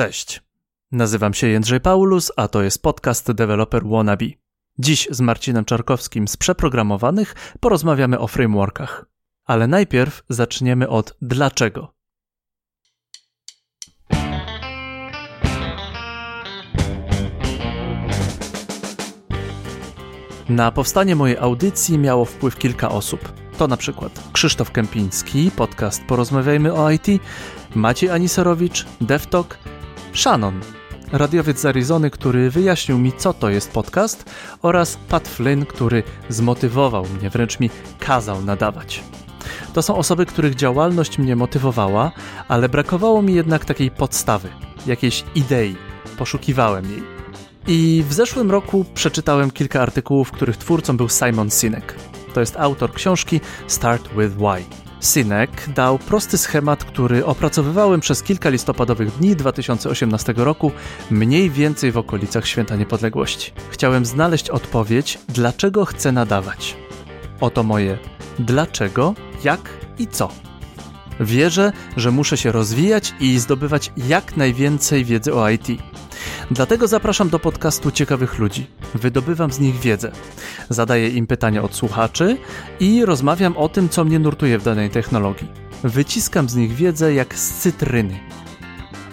Cześć. Nazywam się Jędrzej Paulus, a to jest podcast Developer Wannabe. Dziś z Marcinem Czarkowskim z Przeprogramowanych porozmawiamy o frameworkach. Ale najpierw zaczniemy od dlaczego. Na powstanie mojej audycji miało wpływ kilka osób. To na przykład Krzysztof Kępiński, podcast Porozmawiajmy o IT, Maciej Aniserowicz, DevTalk, Shannon, radiowiec z Arizony, który wyjaśnił mi, co to jest podcast, oraz Pat Flynn, który zmotywował mnie, wręcz mi kazał nadawać. To są osoby, których działalność mnie motywowała, ale brakowało mi jednak takiej podstawy, jakiejś idei. Poszukiwałem jej. I w zeszłym roku przeczytałem kilka artykułów, których twórcą był Simon Sinek. To jest autor książki Start with Why. Sinek dał prosty schemat, który opracowywałem przez kilka listopadowych dni 2018 roku, mniej więcej w okolicach Święta Niepodległości. Chciałem znaleźć odpowiedź, dlaczego chcę nadawać. Oto moje dlaczego, jak i co. Wierzę, że muszę się rozwijać i zdobywać jak najwięcej wiedzy o IT. Dlatego zapraszam do podcastu ciekawych ludzi. Wydobywam z nich wiedzę. Zadaję im pytania od słuchaczy i rozmawiam o tym, co mnie nurtuje w danej technologii. Wyciskam z nich wiedzę jak z cytryny.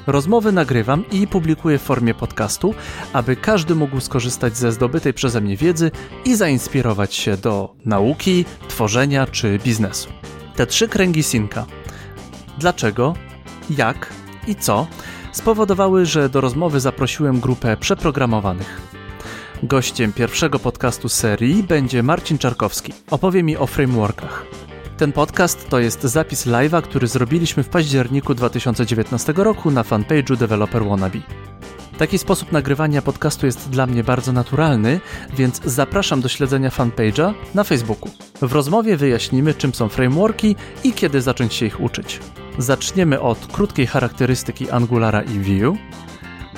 Rozmowy nagrywam i publikuję w formie podcastu, aby każdy mógł skorzystać ze zdobytej przeze mnie wiedzy i zainspirować się do nauki, tworzenia czy biznesu. Te trzy kręgi Sinka. Dlaczego, jak i co spowodowały, że do rozmowy zaprosiłem grupę przeprogramowanych. Gościem pierwszego podcastu serii będzie Marcin Czarkowski. Opowie mi o frameworkach. Ten podcast to jest zapis live'a, który zrobiliśmy w październiku 2019 roku na fanpage'u Developer Wannabe. Taki sposób nagrywania podcastu jest dla mnie bardzo naturalny, więc zapraszam do śledzenia fanpage'a na Facebooku. W rozmowie wyjaśnimy, czym są frameworki i kiedy zacząć się ich uczyć. Zaczniemy od krótkiej charakterystyki Angulara i Vue,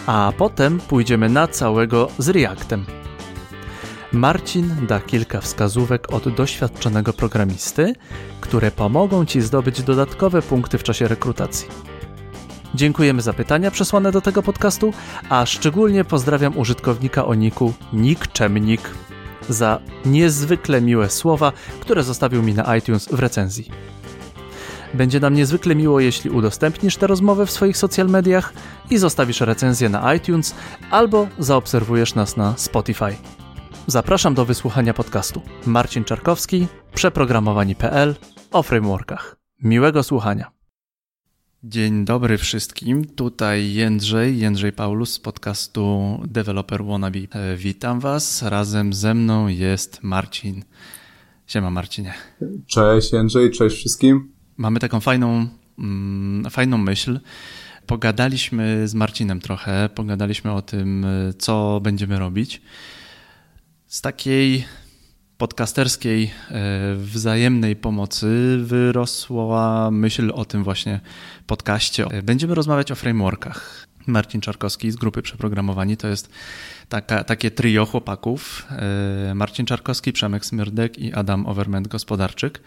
a potem pójdziemy na całego z Reactem. Marcin da kilka wskazówek od doświadczonego programisty, które pomogą Ci zdobyć dodatkowe punkty w czasie rekrutacji. Dziękujemy za pytania przesłane do tego podcastu, a szczególnie pozdrawiam użytkownika o niku Nikczemnik za niezwykle miłe słowa, które zostawił mi na iTunes w recenzji. Będzie nam niezwykle miło, jeśli udostępnisz tę rozmowę w swoich social mediach i zostawisz recenzję na iTunes albo zaobserwujesz nas na Spotify. Zapraszam do wysłuchania podcastu. Marcin Czarkowski, przeprogramowani.pl o frameworkach. Miłego słuchania. Dzień dobry wszystkim. Tutaj Jędrzej, Jędrzej Paulus z podcastu Developer Wannabe. E, witam Was. Razem ze mną jest Marcin. Siema Marcinie. Cześć Jędrzej, cześć wszystkim. Mamy taką fajną, mm, fajną myśl. Pogadaliśmy z Marcinem trochę, pogadaliśmy o tym, e, co będziemy robić. Z takiej podcasterskiej e, wzajemnej pomocy wyrosła myśl o tym właśnie podcaście. Będziemy rozmawiać o frameworkach. Marcin Czarkowski z grupy Przeprogramowani to jest taka, takie trio chłopaków. E, Marcin Czarkowski, Przemek Smyrdek i Adam Overment Gospodarczyk.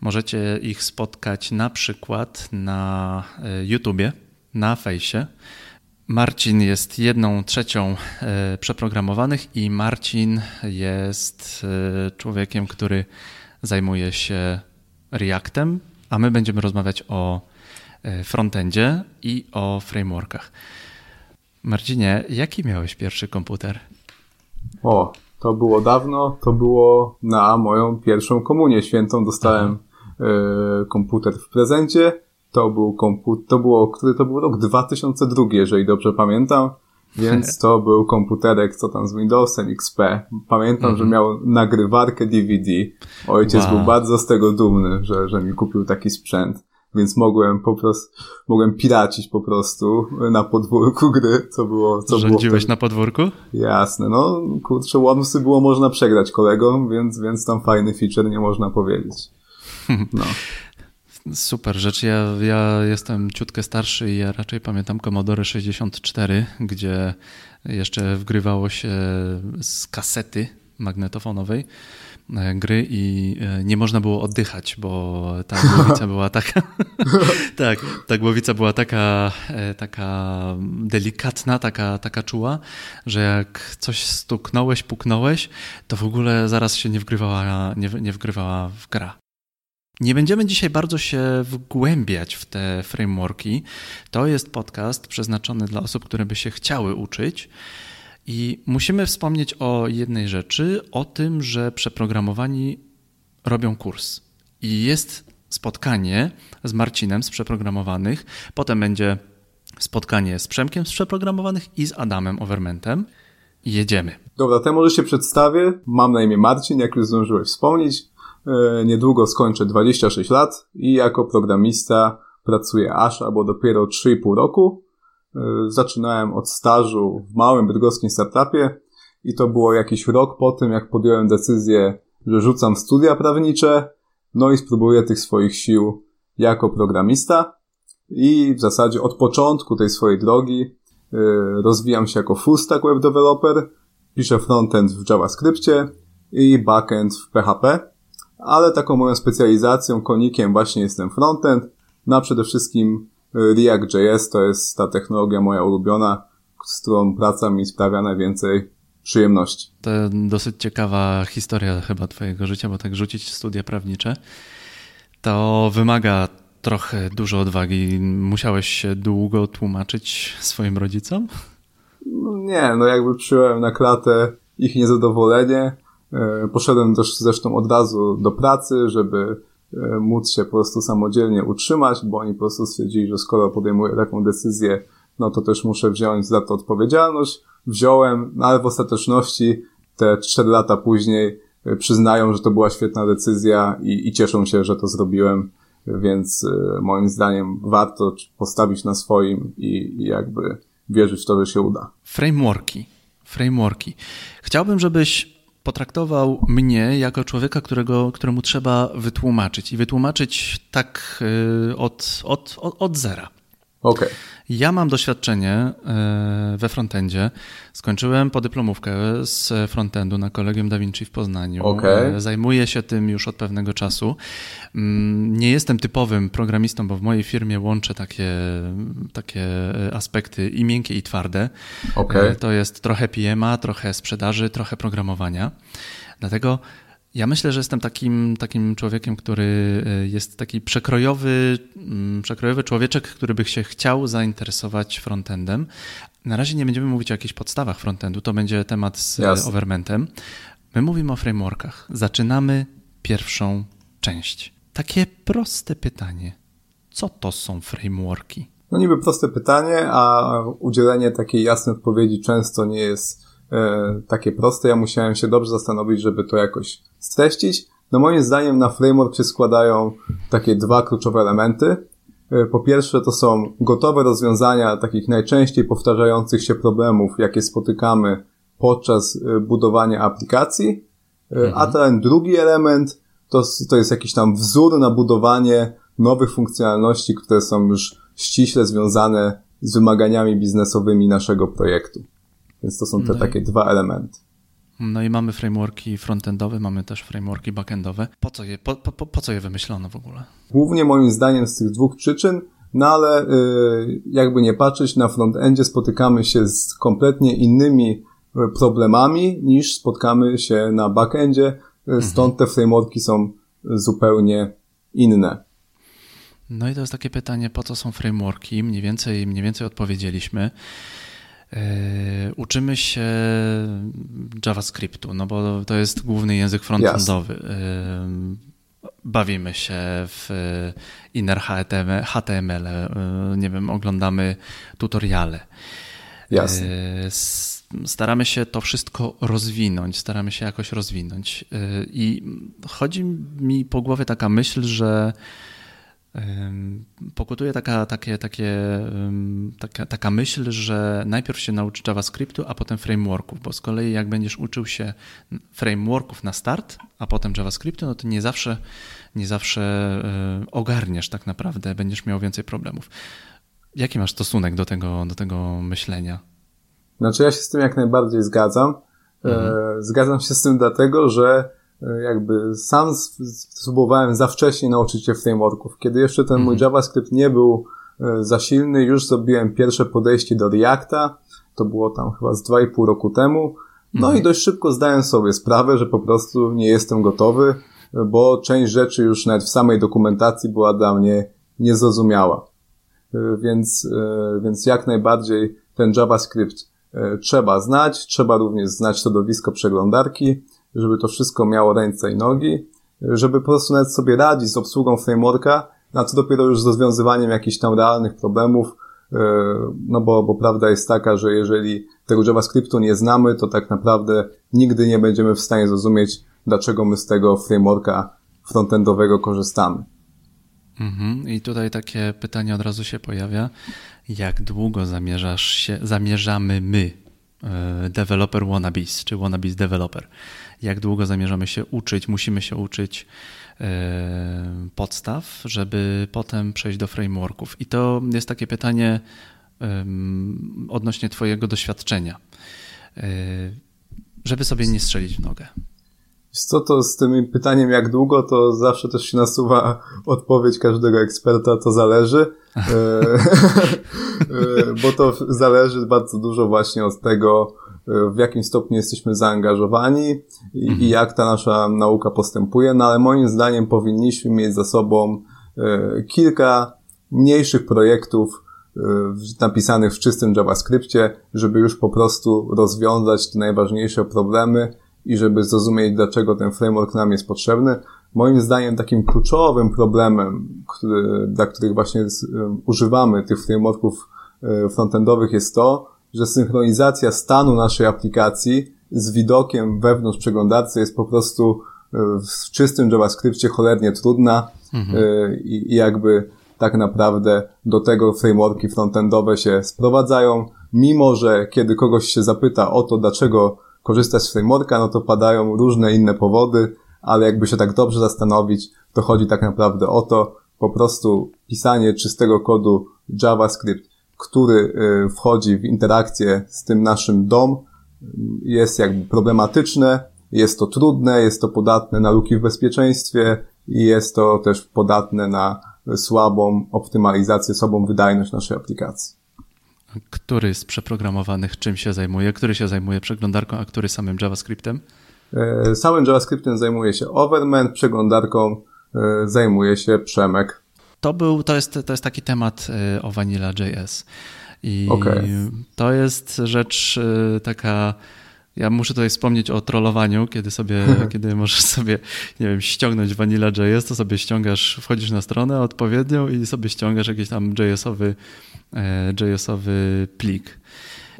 Możecie ich spotkać na przykład na e, YouTubie, na fejsie. Marcin jest jedną trzecią e, przeprogramowanych i Marcin jest e, człowiekiem, który zajmuje się Reactem, a my będziemy rozmawiać o e, frontendzie i o frameworkach. Marcinie, jaki miałeś pierwszy komputer? O, to było dawno, to było na moją pierwszą komunię świętą. Dostałem y, komputer w prezencie to był komputer, to było, który to był rok 2002, jeżeli dobrze pamiętam. Więc to był komputerek, co tam z Windowsem XP. Pamiętam, że mhm. miał nagrywarkę DVD. Ojciec wow. był bardzo z tego dumny, że, że mi kupił taki sprzęt. Więc mogłem po prostu, mogłem piracić po prostu na podwórku gry, co było, co Rządziłeś było na podwórku? Jasne, no kurczę, łomsy było można przegrać kolegom, więc, więc tam fajny feature nie można powiedzieć. No. Super rzecz. Ja, ja jestem ciutkę starszy i ja raczej pamiętam Commodore 64, gdzie jeszcze wgrywało się z kasety magnetofonowej e, gry i e, nie można było oddychać, bo ta głowica była taka tak, ta głowica była taka, e, taka delikatna, taka, taka czuła, że jak coś stuknąłeś, puknąłeś, to w ogóle zaraz się nie wgrywała, nie, nie wgrywała w gra. Nie będziemy dzisiaj bardzo się wgłębiać w te frameworki. To jest podcast przeznaczony dla osób, które by się chciały uczyć. I musimy wspomnieć o jednej rzeczy, o tym, że przeprogramowani robią kurs. I jest spotkanie z Marcinem z przeprogramowanych, potem będzie spotkanie z Przemkiem z przeprogramowanych i z Adamem Overmentem. Jedziemy. Dobra, to może się przedstawię. Mam na imię Marcin, jak już zdążyłeś wspomnieć. E, niedługo skończę 26 lat i jako programista pracuję aż albo dopiero 3,5 roku. E, zaczynałem od stażu w małym bydgoskim startupie i to było jakiś rok po tym, jak podjąłem decyzję, że rzucam studia prawnicze, no i spróbuję tych swoich sił jako programista. I w zasadzie od początku tej swojej drogi e, rozwijam się jako full stack web developer, piszę frontend w JavaScriptie i backend w PHP ale taką moją specjalizacją, konikiem właśnie jestem frontend, no a przede wszystkim y, React.js to jest ta technologia moja ulubiona, z którą praca mi sprawia najwięcej przyjemności. To dosyć ciekawa historia chyba twojego życia, bo tak rzucić studia prawnicze to wymaga trochę dużo odwagi. Musiałeś się długo tłumaczyć swoim rodzicom? No nie, no jakby przyjąłem na klatę ich niezadowolenie, poszedłem też zresztą od razu do pracy, żeby e, móc się po prostu samodzielnie utrzymać, bo oni po prostu stwierdzili, że skoro podejmuję taką decyzję, no to też muszę wziąć za to odpowiedzialność. Wziąłem, no ale w ostateczności te 4 lata później e, przyznają, że to była świetna decyzja i, i cieszą się, że to zrobiłem, więc moim zdaniem warto postawić na swoim i, i jakby wierzyć w to, że się uda. Frameworki. Frameworki. Chciałbym, żebyś potraktował mnie jako człowieka, którego, któremu trzeba wytłumaczyć i wytłumaczyć tak y, od, od, od, od zera. Okay. Ja mam doświadczenie e, we frontendzie. Skończyłem podyplomówkę z frontendu na Kolegium Da Vinci w Poznaniu. Okay. E, zajmuję się tym już od pewnego czasu. Mm, nie jestem typowym programistą, bo w mojej firmie łączę takie, takie aspekty i miękkie, i twarde. Okay. To jest trochę PMA, trochę sprzedaży, trochę programowania. Dlatego ja myślę, że jestem takim, takim człowiekiem, który e, jest taki przekrojowy, mm, przekrojowy człowieczek, który by się chciał zainteresować frontendem. Na razie nie będziemy mówić o jakichś podstawach frontendu, to będzie temat z Jasne. Overmentem. My mówimy o frameworkach. Zaczynamy pierwszą część. Takie proste pytanie. Co to są frameworki? No niby proste pytanie, a udzielenie takiej jasnej odpowiedzi często nie jest e, takie proste. Ja musiałem się dobrze zastanowić, żeby to jakoś streścić. No moim zdaniem na framework się składają takie dwa kluczowe elementy. E, po pierwsze to są gotowe rozwiązania takich najczęściej powtarzających się problemów, jakie spotykamy podczas e, budowania aplikacji. E, mhm. A ten drugi element to, to jest jakiś tam wzór na budowanie nowych funkcjonalności, które są już ściśle związane z wymaganiami biznesowymi naszego projektu. Więc to są te no takie dwa elementy. No i mamy frameworki frontendowe, mamy też frameworki backendowe. Po co je, po, po, po co je wymyślono w ogóle? Głównie moim zdaniem z tych dwóch przyczyn, no ale yy, jakby nie patrzeć, na frontendzie spotykamy się z kompletnie innymi y, problemami niż spotkamy się na backendzie, y, mhm. stąd te frameworki są zupełnie inne. No i to jest takie pytanie, po co są frameworki? Mniej więcej, mniej więcej odpowiedzieliśmy. E, uczymy się JavaScriptu, no bo to jest główny język frontendowy. Yes. Bawimy się w inner HTML, HTML, e, nie wiem, oglądamy tutoriale. Jasne. E, staramy się to wszystko rozwinąć, staramy się jakoś rozwinąć. I chodzi mi po głowie taka myśl, że pokutuje taka, takie, takie, taka, taka myśl, że najpierw się nauczy JavaScriptu, a potem frameworków, bo z kolei jak będziesz uczył się frameworków na start, a potem JavaScriptu, no to nie zawsze, nie zawsze e, ogarniesz tak naprawdę, będziesz miał więcej problemów. Jaki masz stosunek do tego, do tego myślenia? Znaczy ja się z tym jak najbardziej zgadzam. Mhm. Zgadzam się z tym dlatego, że jakby sam spróbowałem za wcześnie nauczyć się frameworków. Kiedy jeszcze ten mój mhm. JavaScript nie był za silny, już zrobiłem pierwsze podejście do Reacta. To było tam chyba z 2,5 roku temu. No mhm. i dość szybko zdałem sobie sprawę, że po prostu nie jestem gotowy, bo część rzeczy już nawet w samej dokumentacji była dla mnie niezrozumiała. Więc, więc jak najbardziej ten JavaScript trzeba znać, trzeba również znać środowisko przeglądarki, żeby to wszystko miało ręce i nogi, żeby po prostu nawet sobie radzić z obsługą frameworka, a co dopiero już z rozwiązywaniem jakichś tam realnych problemów, e, no bo, bo prawda jest taka, że jeżeli tego JavaScriptu nie znamy, to tak naprawdę nigdy nie będziemy w stanie zrozumieć, dlaczego my z tego frameworka frontendowego korzystamy. Mhm. I tutaj takie pytanie od razu się pojawia. Jak długo zamierzasz się, zamierzamy my, e, developer wannabes, czy wannabes developer, jak długo zamierzamy się uczyć, musimy się uczyć e, podstaw, żeby potem przejść do frameworków. I to jest takie pytanie odnośnie Twojego doświadczenia, e, żeby sobie nie strzelić w nogę. Co to z tym pytaniem, jak długo, to zawsze też się nasuwa odpowiedź każdego eksperta, to zależy, e, bo to zależy bardzo dużo właśnie od tego, w jakim stopniu jesteśmy zaangażowani i, mhm. i jak ta nasza nauka postępuje, no ale moim zdaniem powinniśmy mieć za sobą e, kilka mniejszych projektów e, napisanych w czystym JavaScriptie, żeby już po prostu rozwiązać te najważniejsze problemy i żeby zrozumieć, dlaczego ten framework nam jest potrzebny. Moim zdaniem takim kluczowym problemem, który, dla których właśnie używamy tych frameworków frontendowych jest to, że synchronizacja stanu naszej aplikacji z widokiem wewnątrz przeglądarcy jest po prostu e, w czystym JavaScriptie cholernie trudna mhm. E, i, i jakby tak naprawdę do tego frameworki frontendowe się sprowadzają, mimo że kiedy kogoś się zapyta o to, dlaczego korzystać z frameworka, no to padają różne inne powody, ale jakby się tak dobrze zastanowić, to chodzi tak naprawdę o to, po prostu pisanie czystego kodu JavaScript który y, wchodzi w interakcję z tym naszym DOM, jest jakby problematyczne, jest to trudne, jest to podatne na luki w bezpieczeństwie i jest to też podatne na słabą optymalizację, słabą wydajność naszej aplikacji. Który z przeprogramowanych czym się zajmuje? Który się zajmuje przeglądarką, a który samym JavaScriptem? E, samym JavaScriptem zajmuje się Overman, przeglądarką e, zajmuje się Przemek. To był, to jest, to jest taki temat y, o Vanilla.js. I okay. to jest rzecz y, taka. Ja muszę tutaj wspomnieć o trollowaniu, kiedy sobie, kiedy możesz sobie, nie wiem, ściągnąć Vanilla.js, to sobie ściągasz, wchodzisz na stronę odpowiednią i sobie ściągasz jakiś tam JS-owy, e, JS-owy plik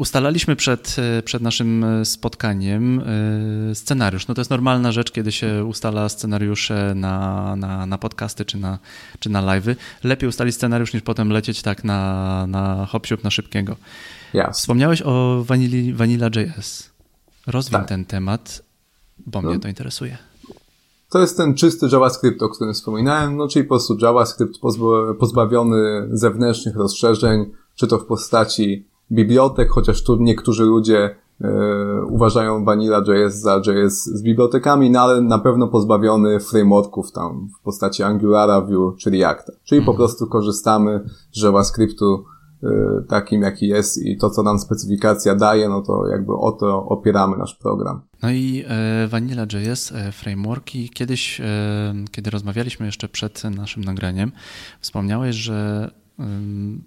ustalaliśmy przed, e, przed naszym e, spotkaniem e, scenariusz. No to jest normalna rzecz, kiedy się ustala scenariusze na, na, na podcasty czy na, czy na live'y. Lepiej ustalić scenariusz niż potem lecieć tak na, na hop na szybkiego. Yes. Wspomniałeś o Vanilla, Vanilla.js. Rozwiń tak. ten temat, bo no. mnie to interesuje. To jest ten czysty JavaScript, o którym wspominałem, no czyli po prostu JavaScript pozbawiony zewnętrznych rozszerzeń, czy to w postaci bibliotek, chociaż tu niektórzy ludzie e, uważają Vanilla.js za JS z bibliotekami, no ale na pewno pozbawiony frameworków tam w postaci Angulara, Vue czy Reacta. Czyli po mhm. prostu korzystamy z JavaScriptu e, takim, jaki jest i to, co nam specyfikacja daje, no to jakby o to opieramy nasz program. No i e, Vanilla.js, e, frameworki, kiedyś, e, kiedy rozmawialiśmy jeszcze przed naszym nagraniem, wspomniałeś, że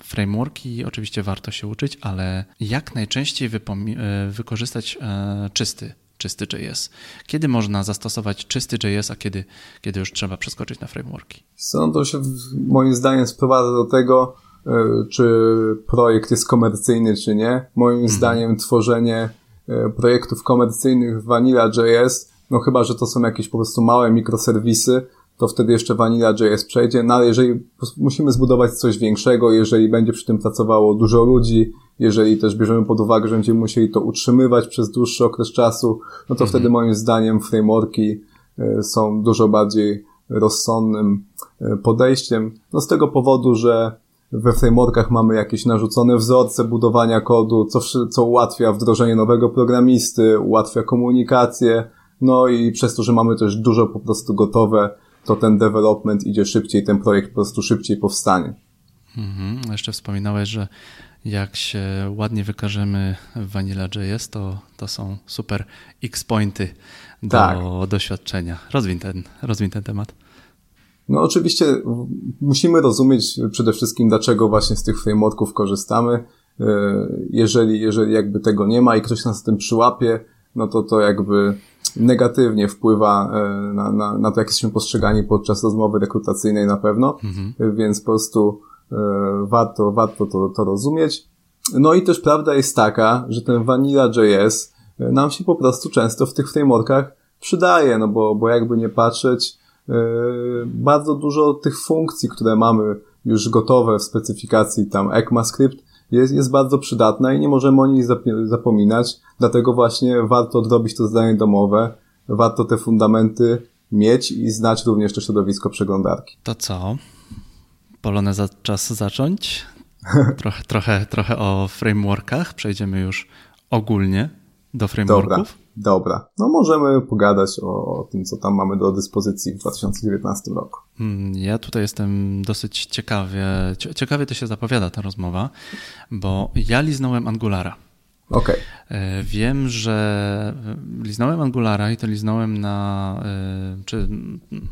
Frameworki oczywiście warto się uczyć, ale jak najczęściej e, wykorzystać e, czysty, czysty JS? Kiedy można zastosować czysty JS, a kiedy, kiedy już trzeba przeskoczyć na frameworki? Co to się moim zdaniem sprowadza do tego, e, czy projekt jest komercyjny, czy nie. Moim mhm. zdaniem tworzenie projektów komercyjnych w Vanilla.js, no chyba, że to są jakieś po prostu małe mikroserwisy, to wtedy jeszcze Vanilla.js przejdzie, no ale jeżeli musimy zbudować coś większego, jeżeli będzie przy tym pracowało dużo ludzi, jeżeli też bierzemy pod uwagę, że będziemy musieli to utrzymywać przez dłuższy okres czasu, no to mhm. wtedy moim zdaniem frameworki e, są dużo bardziej rozsądnym e, podejściem. No z tego powodu, że we frameworkach mamy jakieś narzucone wzorce budowania kodu, co, co ułatwia wdrożenie nowego programisty, ułatwia komunikację, no i przez to, że mamy też dużo po prostu gotowe, to ten development idzie szybciej, ten projekt po prostu szybciej powstanie. Mhm. Jeszcze wspominałeś, że jak się ładnie wykażemy w Vanilla.js, to, to są super X-pointy do tak. doświadczenia. Rozwin ten, rozwin ten temat. No oczywiście musimy rozumieć przede wszystkim, dlaczego właśnie z tych frameworków korzystamy. E, jeżeli, jeżeli jakby tego nie ma i ktoś nas z tym przyłapie, no to to jakby negatywnie wpływa e, na, na, na to, jak jesteśmy postrzegani podczas rozmowy rekrutacyjnej na pewno, mhm. więc po prostu e, warto, warto to, to rozumieć. No i też prawda jest taka, że ten Vanilla.js nam się po prostu często w tych frameworkach przydaje, no bo, bo jakby nie patrzeć, E, bardzo dużo tych funkcji, które mamy już gotowe w specyfikacji tam ECMAScript jest, jest bardzo przydatna i nie możemy o niej zapominać, dlatego właśnie warto odrobić to zadanie domowe, warto te fundamenty mieć i znać również to środowisko przeglądarki. To co? Polone za czas zacząć? Trochę, trochę, trochę o frameworkach, przejdziemy już ogólnie do frameworków. Dobra, dobra. No możemy pogadać o, o, tym, co tam mamy do dyspozycji w 2019 roku. Hmm, ja tutaj jestem dosyć ciekawie, ciekawie to się zapowiada ta rozmowa, bo ja liznąłem Angulara. Okay. E, wiem, że liznąłem Angulara i to liznąłem na, e, czy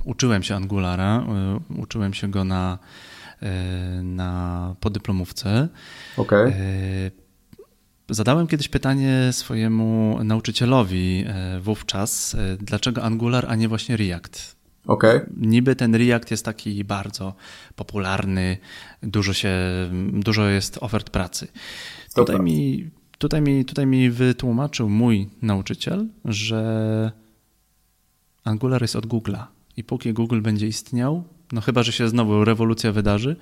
uczyłem się Angulara, e, uczyłem się go na, na podyplomówce. Okay. Zadałem kiedyś pytanie swojemu nauczycielowi e, wówczas, e, dlaczego Angular, a nie właśnie React. Okay. Niby ten React jest taki bardzo popularny, dużo, się, dużo jest ofert pracy. Tutaj mi, tutaj, mi, tutaj mi wytłumaczył mój nauczyciel, że Angular jest od Google'a i póki Google będzie istniał, no chyba, że się znowu rewolucja wydarzy,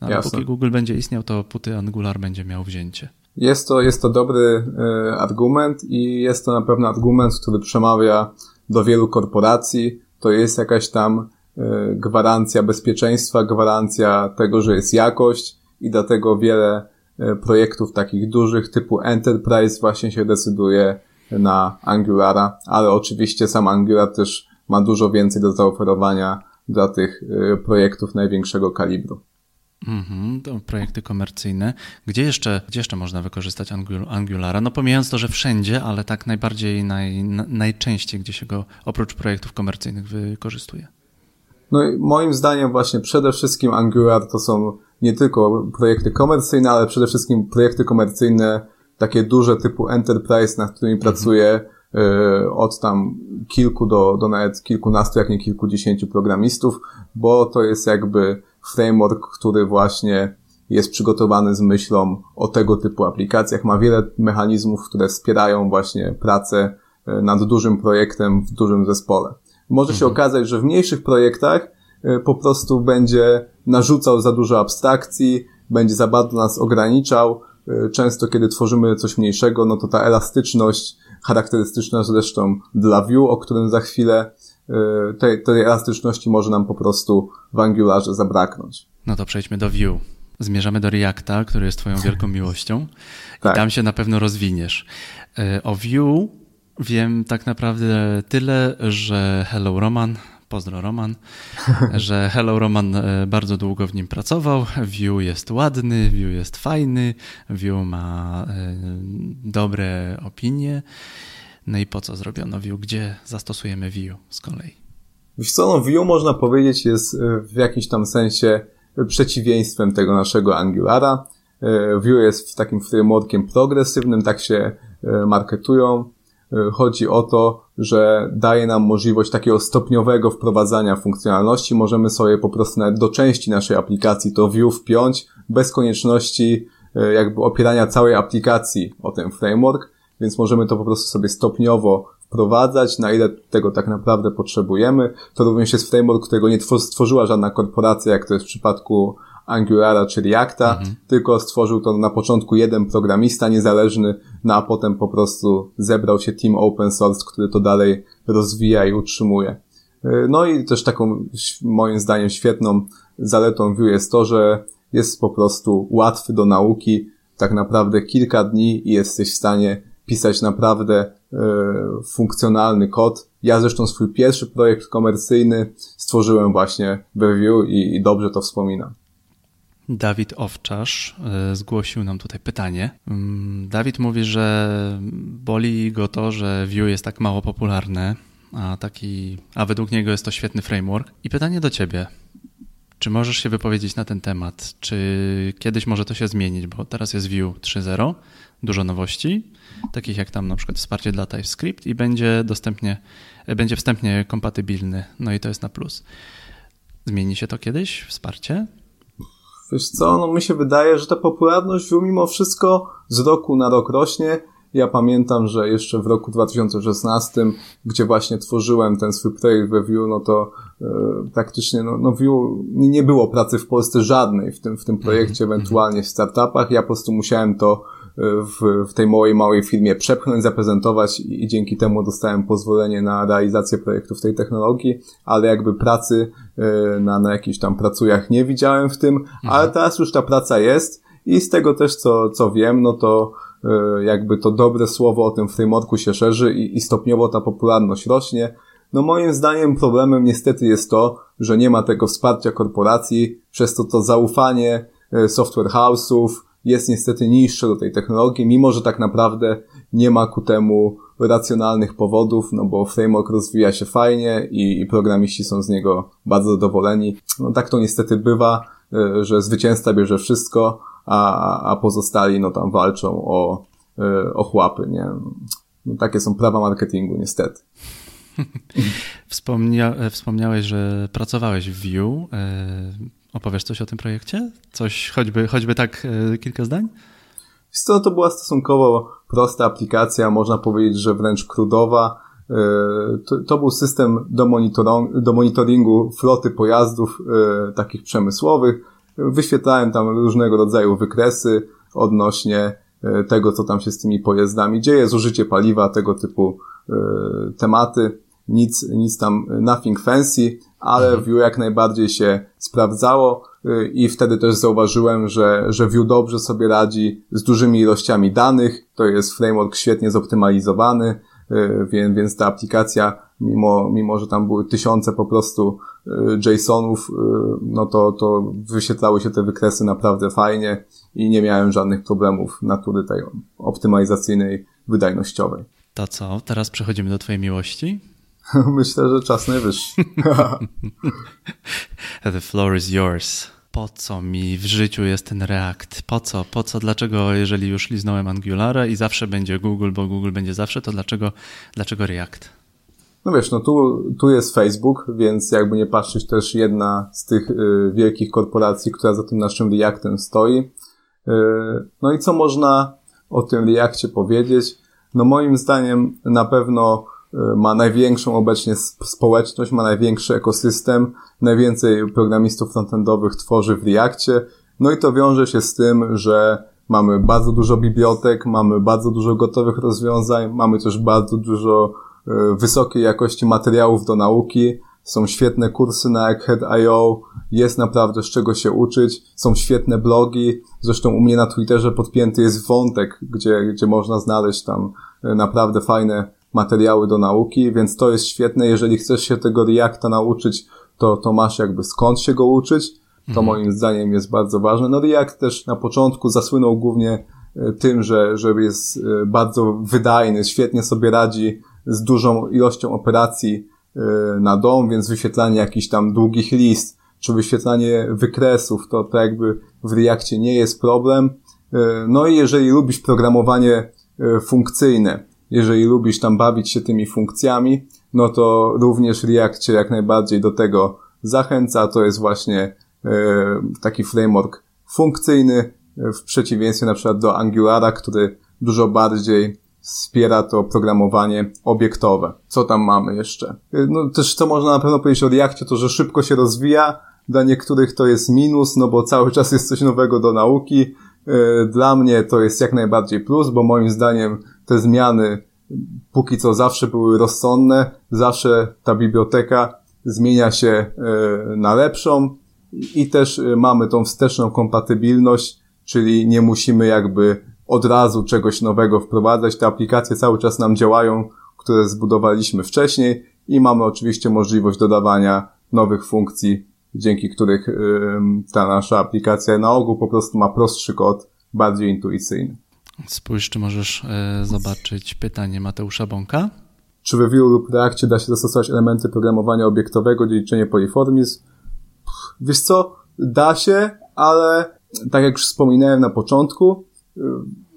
no, ale póki Google będzie istniał, to póty Angular będzie miał wzięcie. Jest to, jest to dobry y, argument i jest to na pewno argument, który przemawia do wielu korporacji. To jest jakaś tam y, gwarancja bezpieczeństwa, gwarancja tego, że jest jakość i dlatego wiele y, projektów takich dużych typu Enterprise właśnie się decyduje na Angulara, ale oczywiście sam Angular też ma dużo więcej do zaoferowania dla tych projektów największego kalibru. Mhm, to projekty komercyjne. Gdzie jeszcze, gdzie jeszcze można wykorzystać Angulara? No pomijając to, że wszędzie, ale tak najbardziej, naj, najczęściej, gdzie się go oprócz projektów komercyjnych wykorzystuje. No i moim zdaniem właśnie przede wszystkim Angular to są nie tylko projekty komercyjne, ale przede wszystkim projekty komercyjne takie duże typu Enterprise, nad którymi mhm. pracuję y, od tam kilku do, do nawet kilkunastu, jak nie kilkudziesięciu programistów, bo to jest jakby framework, który właśnie jest przygotowany z myślą o tego typu aplikacjach. Ma wiele mechanizmów, które wspierają właśnie pracę e, nad dużym projektem w dużym zespole. Może się mhm. okazać, że w mniejszych projektach e, po prostu będzie narzucał za dużo abstrakcji, będzie za bardzo nas ograniczał. E, często, kiedy tworzymy coś mniejszego, no to ta elastyczność, charakterystyczna zresztą dla Vue, o którym za chwilę, tej, tej elastyczności może nam po prostu w Angularze zabraknąć. No to przejdźmy do Vue. Zmierzamy do Reacta, który jest twoją wielką miłością tak. i tam się na pewno rozwiniesz. Y, o Vue wiem tak naprawdę tyle, że Hello Roman, pozdro Roman, że Hello Roman y, bardzo długo w nim pracował. Vue jest ładny, Vue jest fajny, Vue ma dobre opinie no i po co zrobiono Vue? Gdzie zastosujemy Vue z kolei? Wiesz co, no Vue można powiedzieć jest e, w jakimś tam sensie przeciwieństwem tego naszego Angulara. E, Vue jest w takim frameworkiem progresywnym, tak się e, marketują. Chodzi o to, że daje nam możliwość takiego stopniowego wprowadzania funkcjonalności. Możemy sobie po prostu do części naszej aplikacji to Vue wpiąć bez konieczności jakby opierania całej aplikacji o ten framework więc możemy to po prostu sobie stopniowo wprowadzać, na ile tego tak naprawdę potrzebujemy. To również jest framework, którego nie stworzyła żadna korporacja, jak to jest w przypadku Angulara czy Reacta, mhm. tylko stworzył to na początku jeden programista niezależny, no a potem po prostu zebrał się team open source, który to dalej rozwija i utrzymuje. No i też taką moim zdaniem świetną zaletą Vue jest to, że jest po prostu łatwy do nauki, tak naprawdę kilka dni i jesteś w stanie pisać naprawdę e, funkcjonalny kod. Ja zresztą swój pierwszy projekt komercyjny stworzyłem właśnie w Review i, i dobrze to wspominam. Dawid Owczarz e, zgłosił nam tutaj pytanie. Mm, Dawid mówi, że boli go to, że Vue jest tak mało popularne, a taki, a według niego jest to świetny framework. I pytanie do ciebie. Czy możesz się wypowiedzieć na ten temat? Czy kiedyś może to się zmienić? Bo teraz jest Vue 3.0, dużo nowości, takich jak tam na przykład wsparcie dla TypeScript i będzie dostępnie, będzie wstępnie kompatybilny. No i to jest na plus. Zmieni się to kiedyś, wsparcie? Wiesz co, no mi się wydaje, że ta popularność Vue mimo wszystko z roku na rok rośnie. Ja pamiętam, że jeszcze w roku 2016, gdzie właśnie tworzyłem ten swój projekt we Vue, no to e, praktycznie no, no Vue nie było pracy w Polsce żadnej w tym, w tym projekcie, mhm. ewentualnie w startupach. Ja po prostu musiałem to w, w tej mojej małej firmie przepchnąć, zaprezentować i, i dzięki temu dostałem pozwolenie na realizację projektu w tej technologii, ale jakby pracy e, na, na jakichś tam pracujach nie widziałem w tym, mhm. ale teraz już ta praca jest i z tego też co, co wiem, no to e, jakby to dobre słowo o tym frameworku się szerzy i, i stopniowo ta popularność rośnie. No moim zdaniem problemem niestety jest to, że nie ma tego wsparcia korporacji, przez to to zaufanie e, software house'ów, jest niestety niższe do tej technologii, mimo że tak naprawdę nie ma ku temu racjonalnych powodów, no bo framework rozwija się fajnie i, i programiści są z niego bardzo zadowoleni. No tak to niestety bywa, e, że zwycięzca bierze wszystko, a, a pozostali no tam walczą o, e, o chłapy, nie? No, takie są prawa marketingu, niestety. Wspomnia, wspomniałeś, że pracowałeś w Vue. Opowiesz coś o tym projekcie? Coś, choćby, choćby tak e, kilka zdań? Co, to była stosunkowo prosta aplikacja, można powiedzieć, że wręcz krudowa. E, to, to był system do, do monitoringu floty pojazdów e, takich przemysłowych. Wyświetlałem tam różnego rodzaju wykresy odnośnie tego, co tam się z tymi pojazdami dzieje, zużycie paliwa, tego typu tematy. Nic, nic tam, nothing fancy, ale mhm. Vue jak najbardziej się sprawdzało y, i wtedy też zauważyłem, że, że Vue dobrze sobie radzi z dużymi ilościami danych. To jest framework świetnie zoptymalizowany, y, więc, więc ta aplikacja, mimo, mimo że tam były tysiące po prostu y, JSONów, no to, to wyświetlały się te wykresy naprawdę fajnie i nie miałem żadnych problemów natury tej optymalizacyjnej, wydajnościowej. To co? Teraz przechodzimy do Twojej miłości? Myślę, że czas najwyższy. The floor is yours. Po co mi w życiu jest ten React? Po co? Po co? Dlaczego, jeżeli już liznąłem Angulara i zawsze będzie Google, bo Google będzie zawsze, to dlaczego, dlaczego React? No wiesz, no tu, tu jest Facebook, więc jakby nie patrzeć też jedna z tych y, wielkich korporacji, która za tym naszym Reactem stoi. Y, no i co można o tym Reakcie powiedzieć? No moim zdaniem na pewno ma największą obecnie społeczność, ma największy ekosystem, najwięcej programistów frontendowych tworzy w Reakcie, no i to wiąże się z tym, że mamy bardzo dużo bibliotek, mamy bardzo dużo gotowych rozwiązań, mamy też bardzo dużo e, wysokiej jakości materiałów do nauki, są świetne kursy na Egghead.io, jest naprawdę z czego się uczyć, są świetne blogi, zresztą u mnie na Twitterze podpięty jest wątek, gdzie, gdzie można znaleźć tam e, naprawdę fajne materiały do nauki, więc to jest świetne. Jeżeli chcesz się tego Reacta nauczyć, to, to masz jakby skąd się go uczyć. To mhm. moim zdaniem jest bardzo ważne. No React też na początku zasłynął głównie e, tym, że, że jest e, bardzo wydajny, świetnie sobie radzi z dużą ilością operacji e, na dom, więc wyświetlanie jakichś tam długich list, czy wyświetlanie wykresów, to, to jakby w Reactie nie jest problem. No i jeżeli lubisz programowanie funkcyjne, jeżeli lubisz tam bawić się tymi funkcjami, no to również React cię jak najbardziej do tego zachęca. To jest właśnie e, taki framework funkcyjny w przeciwieństwie na przykład do Angulara, który dużo bardziej wspiera to programowanie obiektowe. Co tam mamy jeszcze? E, no też co można na pewno powiedzieć o Reactie, to że szybko się rozwija. Dla niektórych to jest minus, no bo cały czas jest coś nowego do nauki. E, dla mnie to jest jak najbardziej plus, bo moim zdaniem te zmiany póki co zawsze były rozsądne, zawsze ta biblioteka zmienia się e, na lepszą i też mamy tą wsteczną kompatybilność, czyli nie musimy jakby od razu czegoś nowego wprowadzać. Te aplikacje cały czas nam działają, które zbudowaliśmy wcześniej i mamy oczywiście możliwość dodawania nowych funkcji, dzięki których ta nasza aplikacja na ogół po prostu ma prostszy kod, bardziej intuicyjny. Spójrz, czy możesz e, zobaczyć pytanie Mateusza Bąka. Czy w Vue lub Reakcie da się zastosować elementy programowania obiektowego, liczenie poliformizm? Wiesz co? Da się, ale tak jak już wspominałem na początku, y,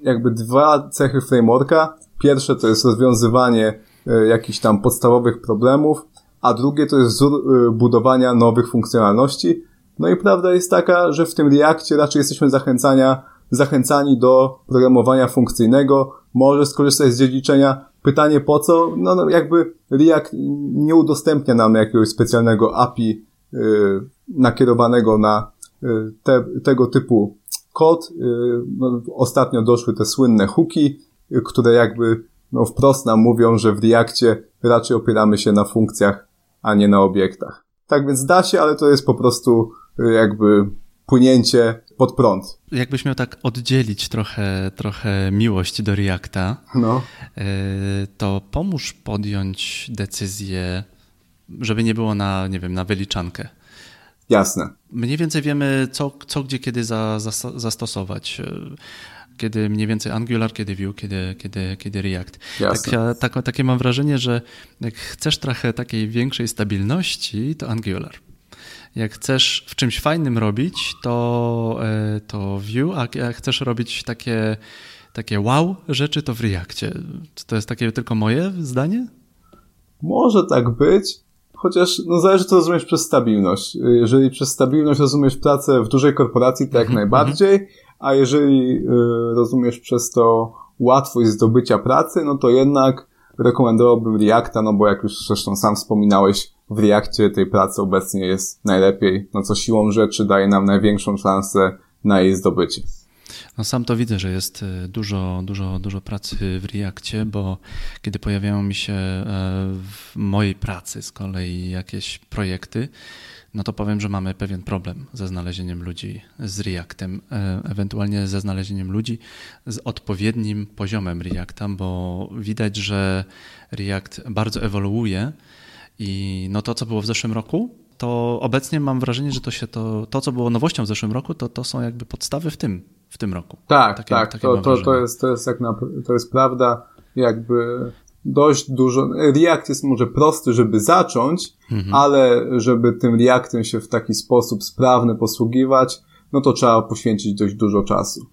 jakby dwa cechy frameworka. Pierwsze to jest rozwiązywanie y, jakichś tam podstawowych problemów, a drugie to jest wzór y, budowania nowych funkcjonalności. No i prawda jest taka, że w tym Reakcie raczej jesteśmy zachęcania, zachęcani do programowania funkcyjnego, może skorzystać z dziedziczenia. Pytanie po co? No, no jakby React nie udostępnia nam jakiegoś specjalnego API yy, nakierowanego na yy, te, tego typu kod. Yy, no, ostatnio doszły te słynne hooki, yy, które jakby no, wprost nam mówią, że w Reakcie raczej opieramy się na funkcjach a nie na obiektach. Tak więc da się, ale to jest po prostu y, jakby płynięcie pod prąd. Jakbyś miał tak oddzielić trochę, trochę miłość do Reacta, no. Y, to pomóż podjąć decyzję, żeby nie było na, nie wiem, na wyliczankę. Jasne. Mniej więcej wiemy, co, co gdzie, kiedy za, za, zastosować kiedy mniej więcej Angular, kiedy Vue, kiedy, kiedy, kiedy React. Tak, tak, takie mam wrażenie, że jak chcesz trochę takiej większej stabilności, to Angular. Jak chcesz w czymś fajnym robić, to, e, to Vue, a jak chcesz robić takie, takie wow rzeczy, to w Reactie. Czy to jest takie tylko moje zdanie? Może tak być, chociaż no zależy co rozumiesz przez stabilność. Jeżeli przez stabilność rozumiesz pracę w dużej korporacji, to jak -hmm. najbardziej, a jeżeli y, rozumiesz przez to łatwość zdobycia pracy, no to jednak rekomendowałbym Reacta, no bo jak już zresztą sam wspominałeś, w Reakcie tej pracy obecnie jest najlepiej, no co siłą rzeczy daje nam największą szansę na jej zdobycie. No sam to widzę, że jest y, dużo, dużo, dużo pracy w Reakcie, bo kiedy pojawiają mi się e, w mojej pracy z kolei jakieś projekty, no to powiem, że mamy pewien problem ze znalezieniem ludzi z Reactem, e, ewentualnie ze znalezieniem ludzi z odpowiednim poziomem Reacta, bo widać, że React bardzo ewoluuje i no to, co było w zeszłym roku, to obecnie mam wrażenie, że to się to, to co było nowością w zeszłym roku, to, to są jakby podstawy w tym, w tym roku. Tak, takie, tak, takie to, to, to, jest, to, jest jak na, to jest prawda, jakby dość dużo. React jest może prosty, żeby zacząć, mhm. ale żeby tym Reactem się w taki sposób sprawny posługiwać, no to trzeba poświęcić dość dużo czasu.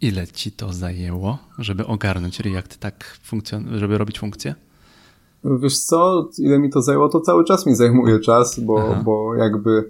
Ile ci to zajęło, żeby ogarnąć React tak funkcjon- żeby robić funkcję? Wiesz co, ile mi to zajęło, to cały czas mi zajmuje czas, bo, bo jakby y,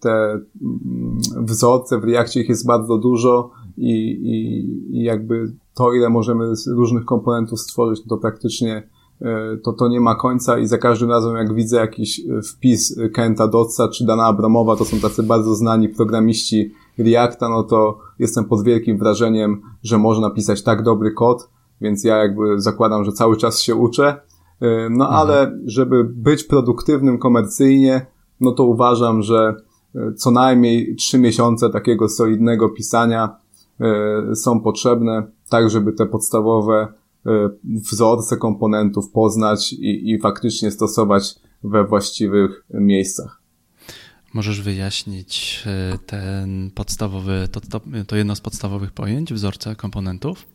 te mm, wzorce w Reakcie ich jest bardzo dużo i, i, i jakby to, ile możemy z różnych komponentów stworzyć, to praktycznie e, to, to nie ma końca i za każdym razem jak widzę jakiś e, wpis Kenta Dotsa czy Dana Abramowa, to są tacy bardzo znani programiści Reacta, no to jestem pod wielkim wrażeniem, że można pisać tak dobry kod, więc ja jakby zakładam, że cały czas się uczę. E, no mhm. ale żeby być produktywnym komercyjnie, no to uważam, że co najmniej trzy miesiące takiego solidnego pisania są potrzebne tak żeby te podstawowe e, wzorce komponentów poznać i, i faktycznie stosować we właściwych miejscach. Możesz wyjaśnić e, ten podstawowy, to, to, to jedno z podstawowych pojęć, wzorce komponentów?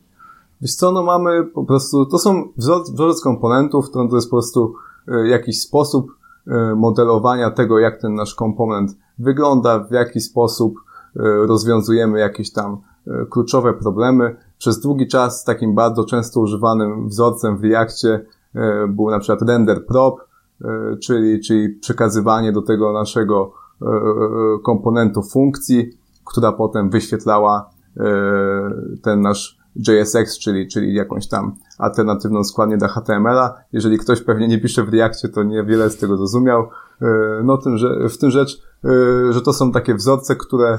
Wiesz co, no mamy po prostu, to są wzorce wzorzec komponentów, to, to jest po prostu e, jakiś sposób modelowania tego, jak ten nasz komponent wygląda, w jaki sposób rozwiązujemy jakieś tam kluczowe problemy. Przez długi czas takim bardzo często używanym wzorcem w Reakcie e, był na przykład render prop, e, czyli, czyli przekazywanie do tego naszego e, komponentu funkcji, która potem wyświetlała ten nasz JSX, czyli, czyli jakąś tam alternatywną składnię do HTML-a. Jeżeli ktoś pewnie nie pisze w Reakcie, to niewiele z tego zrozumiał. No, tym, że, w tym rzecz, że to są takie wzorce, które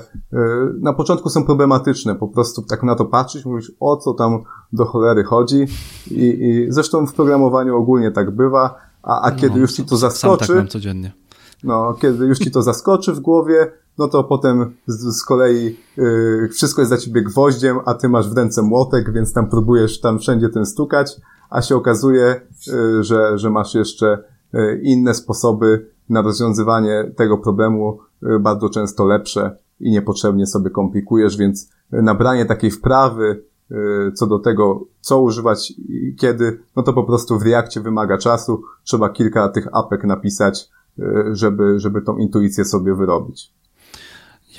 na początku są problematyczne. Po prostu tak na to patrzysz, mówisz, o co tam do cholery chodzi. I, i zresztą w programowaniu ogólnie tak bywa, a, a no, kiedy już ci to zaskoczy... Sam tak mam codziennie. No, kiedy już ci to zaskoczy w głowie, no to potem z, z kolei yy, wszystko jest dla ciebie gwoździem, a ty masz w ręce młotek, więc tam próbujesz tam wszędzie tym stukać, a się okazuje, yy, że, że masz jeszcze inne sposoby na rozwiązywanie tego problemu, yy, bardzo często lepsze i niepotrzebnie sobie komplikujesz, więc nabranie takiej wprawy yy, co do tego, co używać i kiedy, no to po prostu w Reakcie wymaga czasu, trzeba kilka tych apek napisać, yy, żeby, żeby tą intuicję sobie wyrobić.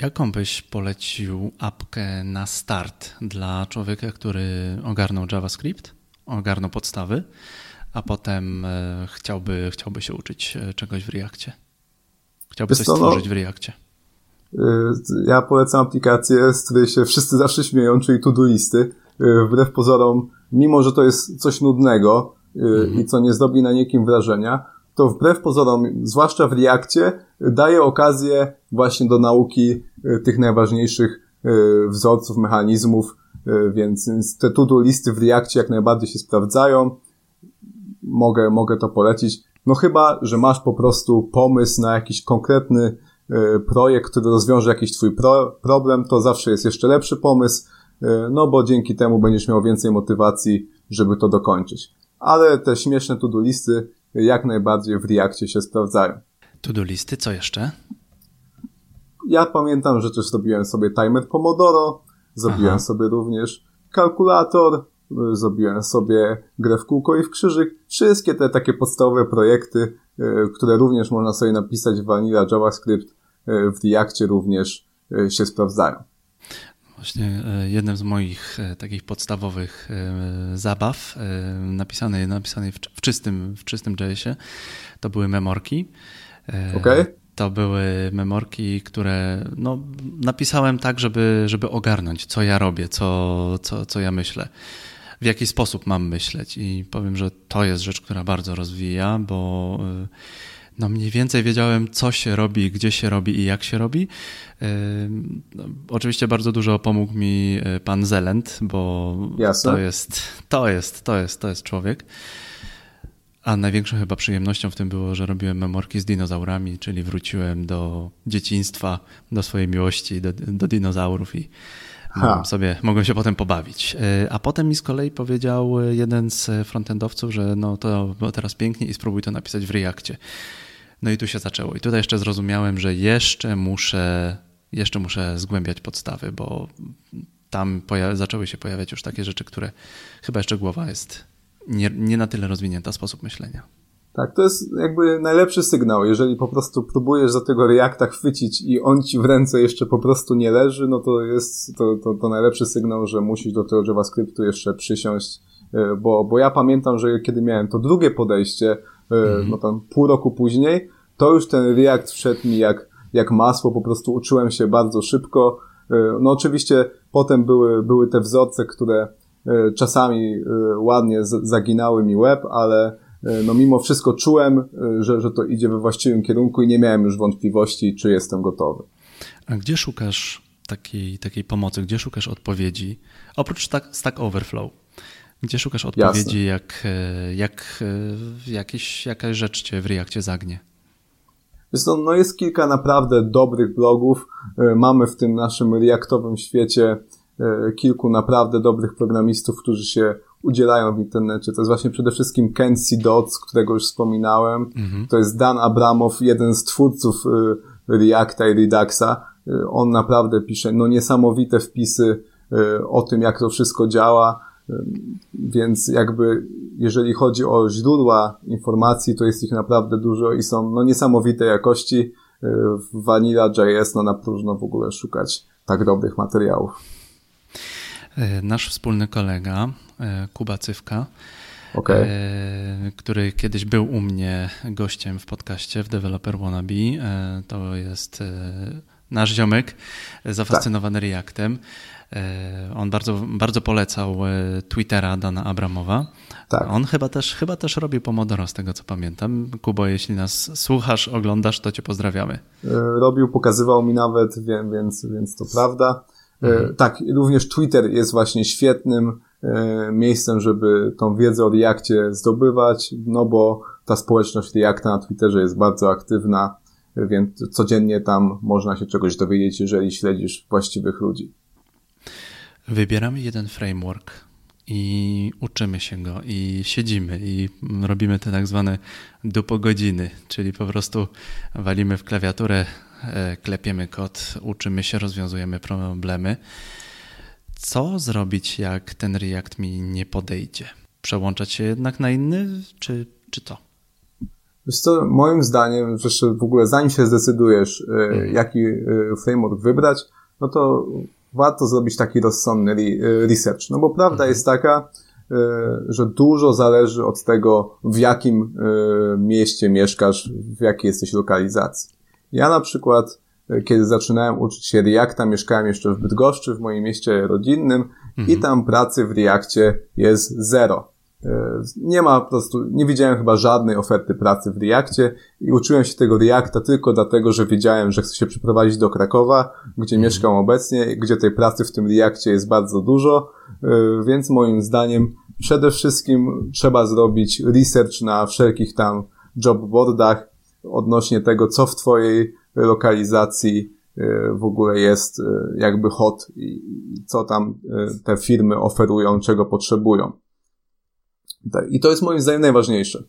Jaką byś polecił apkę na start dla człowieka, który ogarnął JavaScript, ogarnął podstawy, a potem e, chciałby, chciałby się uczyć e, czegoś w Reakcie? Chciałby coś no, stworzyć w Reakcie? Y, ja polecam aplikację, z której się wszyscy zawsze śmieją, czyli to-do listy. Y, wbrew pozorom, mimo że to jest coś nudnego mhm. i co nie zrobi na niekim wrażenia, to wbrew pozorom, zwłaszcza w Reakcie, daje okazję właśnie do nauki tych najważniejszych wzorców, mechanizmów, więc te to-do listy w Reakcie jak najbardziej się sprawdzają. Mogę, mogę to polecić. No chyba, że masz po prostu pomysł na jakiś konkretny projekt, który rozwiąże jakiś twój pro problem, to zawsze jest jeszcze lepszy pomysł, no bo dzięki temu będziesz miał więcej motywacji, żeby to dokończyć. Ale te śmieszne to-do listy jak najbardziej w Reakcie się sprawdzają. To-do listy, co jeszcze? Ja pamiętam, że też zrobiłem sobie timer Pomodoro, zrobiłem Aha. sobie również kalkulator, zrobiłem sobie grę w kółko i w krzyżyk. Wszystkie te takie podstawowe projekty, e, które również można sobie napisać w Vanilla JavaScript, e, w Reakcie również e, się sprawdzają. Właśnie jednym z moich takich podstawowych zabaw napisanej, napisanej w, czystym, w czystym JS-ie to były memorki. Okay. To były memorki, które no, napisałem tak, żeby, żeby ogarnąć, co ja robię, co, co, co ja myślę, w jaki sposób mam myśleć. I powiem, że to jest rzecz, która bardzo rozwija, bo y, no mniej więcej wiedziałem, co się robi, gdzie się robi i jak się robi. Y, no, oczywiście bardzo dużo pomógł mi y, pan Zelent, bo Jasne. to jest, to jest, to jest, to jest człowiek. A największą chyba przyjemnością w tym było, że robiłem memorki z dinozaurami, czyli wróciłem do dzieciństwa, do swojej miłości, do, do dinozaurów i mogłem sobie, mogłem się potem pobawić. E, a potem mi z kolei powiedział jeden z frontendowców, że no to teraz pięknie i spróbuj to napisać w Reakcie. No i tu się zaczęło. I tutaj jeszcze zrozumiałem, że jeszcze muszę, jeszcze muszę zgłębiać podstawy, bo tam zaczęły się pojawiać już takie rzeczy, które chyba jeszcze głowa jest nie, nie na tyle rozwinięta sposób myślenia. Tak, to jest jakby najlepszy sygnał. Jeżeli po prostu próbujesz za tego Reacta chwycić i on ci w ręce jeszcze po prostu nie leży, no to jest to, to, to najlepszy sygnał, że musisz do tego JavaScriptu jeszcze przysiąść, e, bo, bo ja pamiętam, że kiedy miałem to drugie podejście, mm. no tam pół roku później, to już ten React wszedł mi jak, jak masło, po prostu uczyłem się bardzo szybko. E, no oczywiście potem były, były te wzorce, które czasami e, ładnie zaginały mi łeb, ale e, no mimo wszystko czułem, że, że to idzie we właściwym kierunku i nie miałem już wątpliwości, czy jestem gotowy. A gdzie szukasz takiej, takiej pomocy, gdzie szukasz odpowiedzi? Oprócz Stack Overflow, gdzie szukasz odpowiedzi, jak, jak jakieś, jakaś rzecz cię w Reakcie zagnie? To, no jest kilka naprawdę dobrych blogów. Mamy w tym naszym reaktowym świecie E, kilku naprawdę dobrych programistów, którzy się udzielają w internecie. To jest właśnie przede wszystkim Ken C. Dodds, którego już wspominałem. Mhm. To jest Dan Abramow, jeden z twórców e, Reacta i Reduxa. E, on naprawdę pisze no niesamowite wpisy o tym, jak to wszystko działa. Więc jakby, jeżeli chodzi o źródła informacji, to jest ich naprawdę dużo i są no niesamowitej jakości. W Vanilla.js no na próżno w ogóle szukać tak dobrych materiałów. E, nasz wspólny kolega, e, Kuba Cywka, okay. E, który kiedyś był u mnie gościem w podcaście w Developer Wannabe. To jest nasz ziomek, zafascynowany tak. Reactem. On bardzo, bardzo polecał Twittera Dana Abramowa. Tak. On chyba też, chyba też robi Pomodoro, z tego co pamiętam. Kubo, jeśli nas słuchasz, oglądasz, to cię pozdrawiamy. Robił, pokazywał mi nawet, więc, więc to prawda. E. Tak, również Twitter jest właśnie świetnym e, miejscem, żeby tą wiedzę o Reakcie zdobywać, no bo ta społeczność Reacta na Twitterze jest bardzo aktywna więc codziennie tam można się czegoś dowiedzieć, jeżeli śledzisz właściwych ludzi. Wybieramy jeden framework i uczymy się go i siedzimy i robimy te tak zwane dupo godziny, czyli po prostu walimy w klawiaturę, klepiemy kod, uczymy się, rozwiązujemy problemy. Co zrobić, jak ten React mi nie podejdzie? Przełączać się jednak na inny, czy, czy to? Wiesz co, moim zdaniem, że w ogóle zanim się zdecydujesz, e, mhm. jaki e, framework wybrać, no to warto zrobić taki rozsądny e, research. No bo prawda mhm. jest taka, że dużo zależy od tego, w jakim mieście mieszkasz, w jakiej jesteś lokalizacji. Ja na przykład, kiedy zaczynałem uczyć się Reacta, mieszkałem jeszcze w Bydgoszczy, w moim mieście rodzinnym mhm. i tam pracy w Reakcie jest zero. E, nie ma po prostu, nie widziałem chyba żadnej oferty pracy w Reakcie i uczyłem się tego Reacta tylko dlatego, że wiedziałem, że chcę się przeprowadzić do Krakowa, gdzie mhm. mieszkam obecnie, gdzie tej pracy w tym Reakcie jest bardzo dużo, e, więc moim zdaniem przede wszystkim trzeba zrobić research na wszelkich tam jobboardach odnośnie tego, co w twojej lokalizacji e, w ogóle jest jakby hot i co tam te firmy oferują, czego potrzebują. Tak, I to jest moim zdaniem najważniejsze,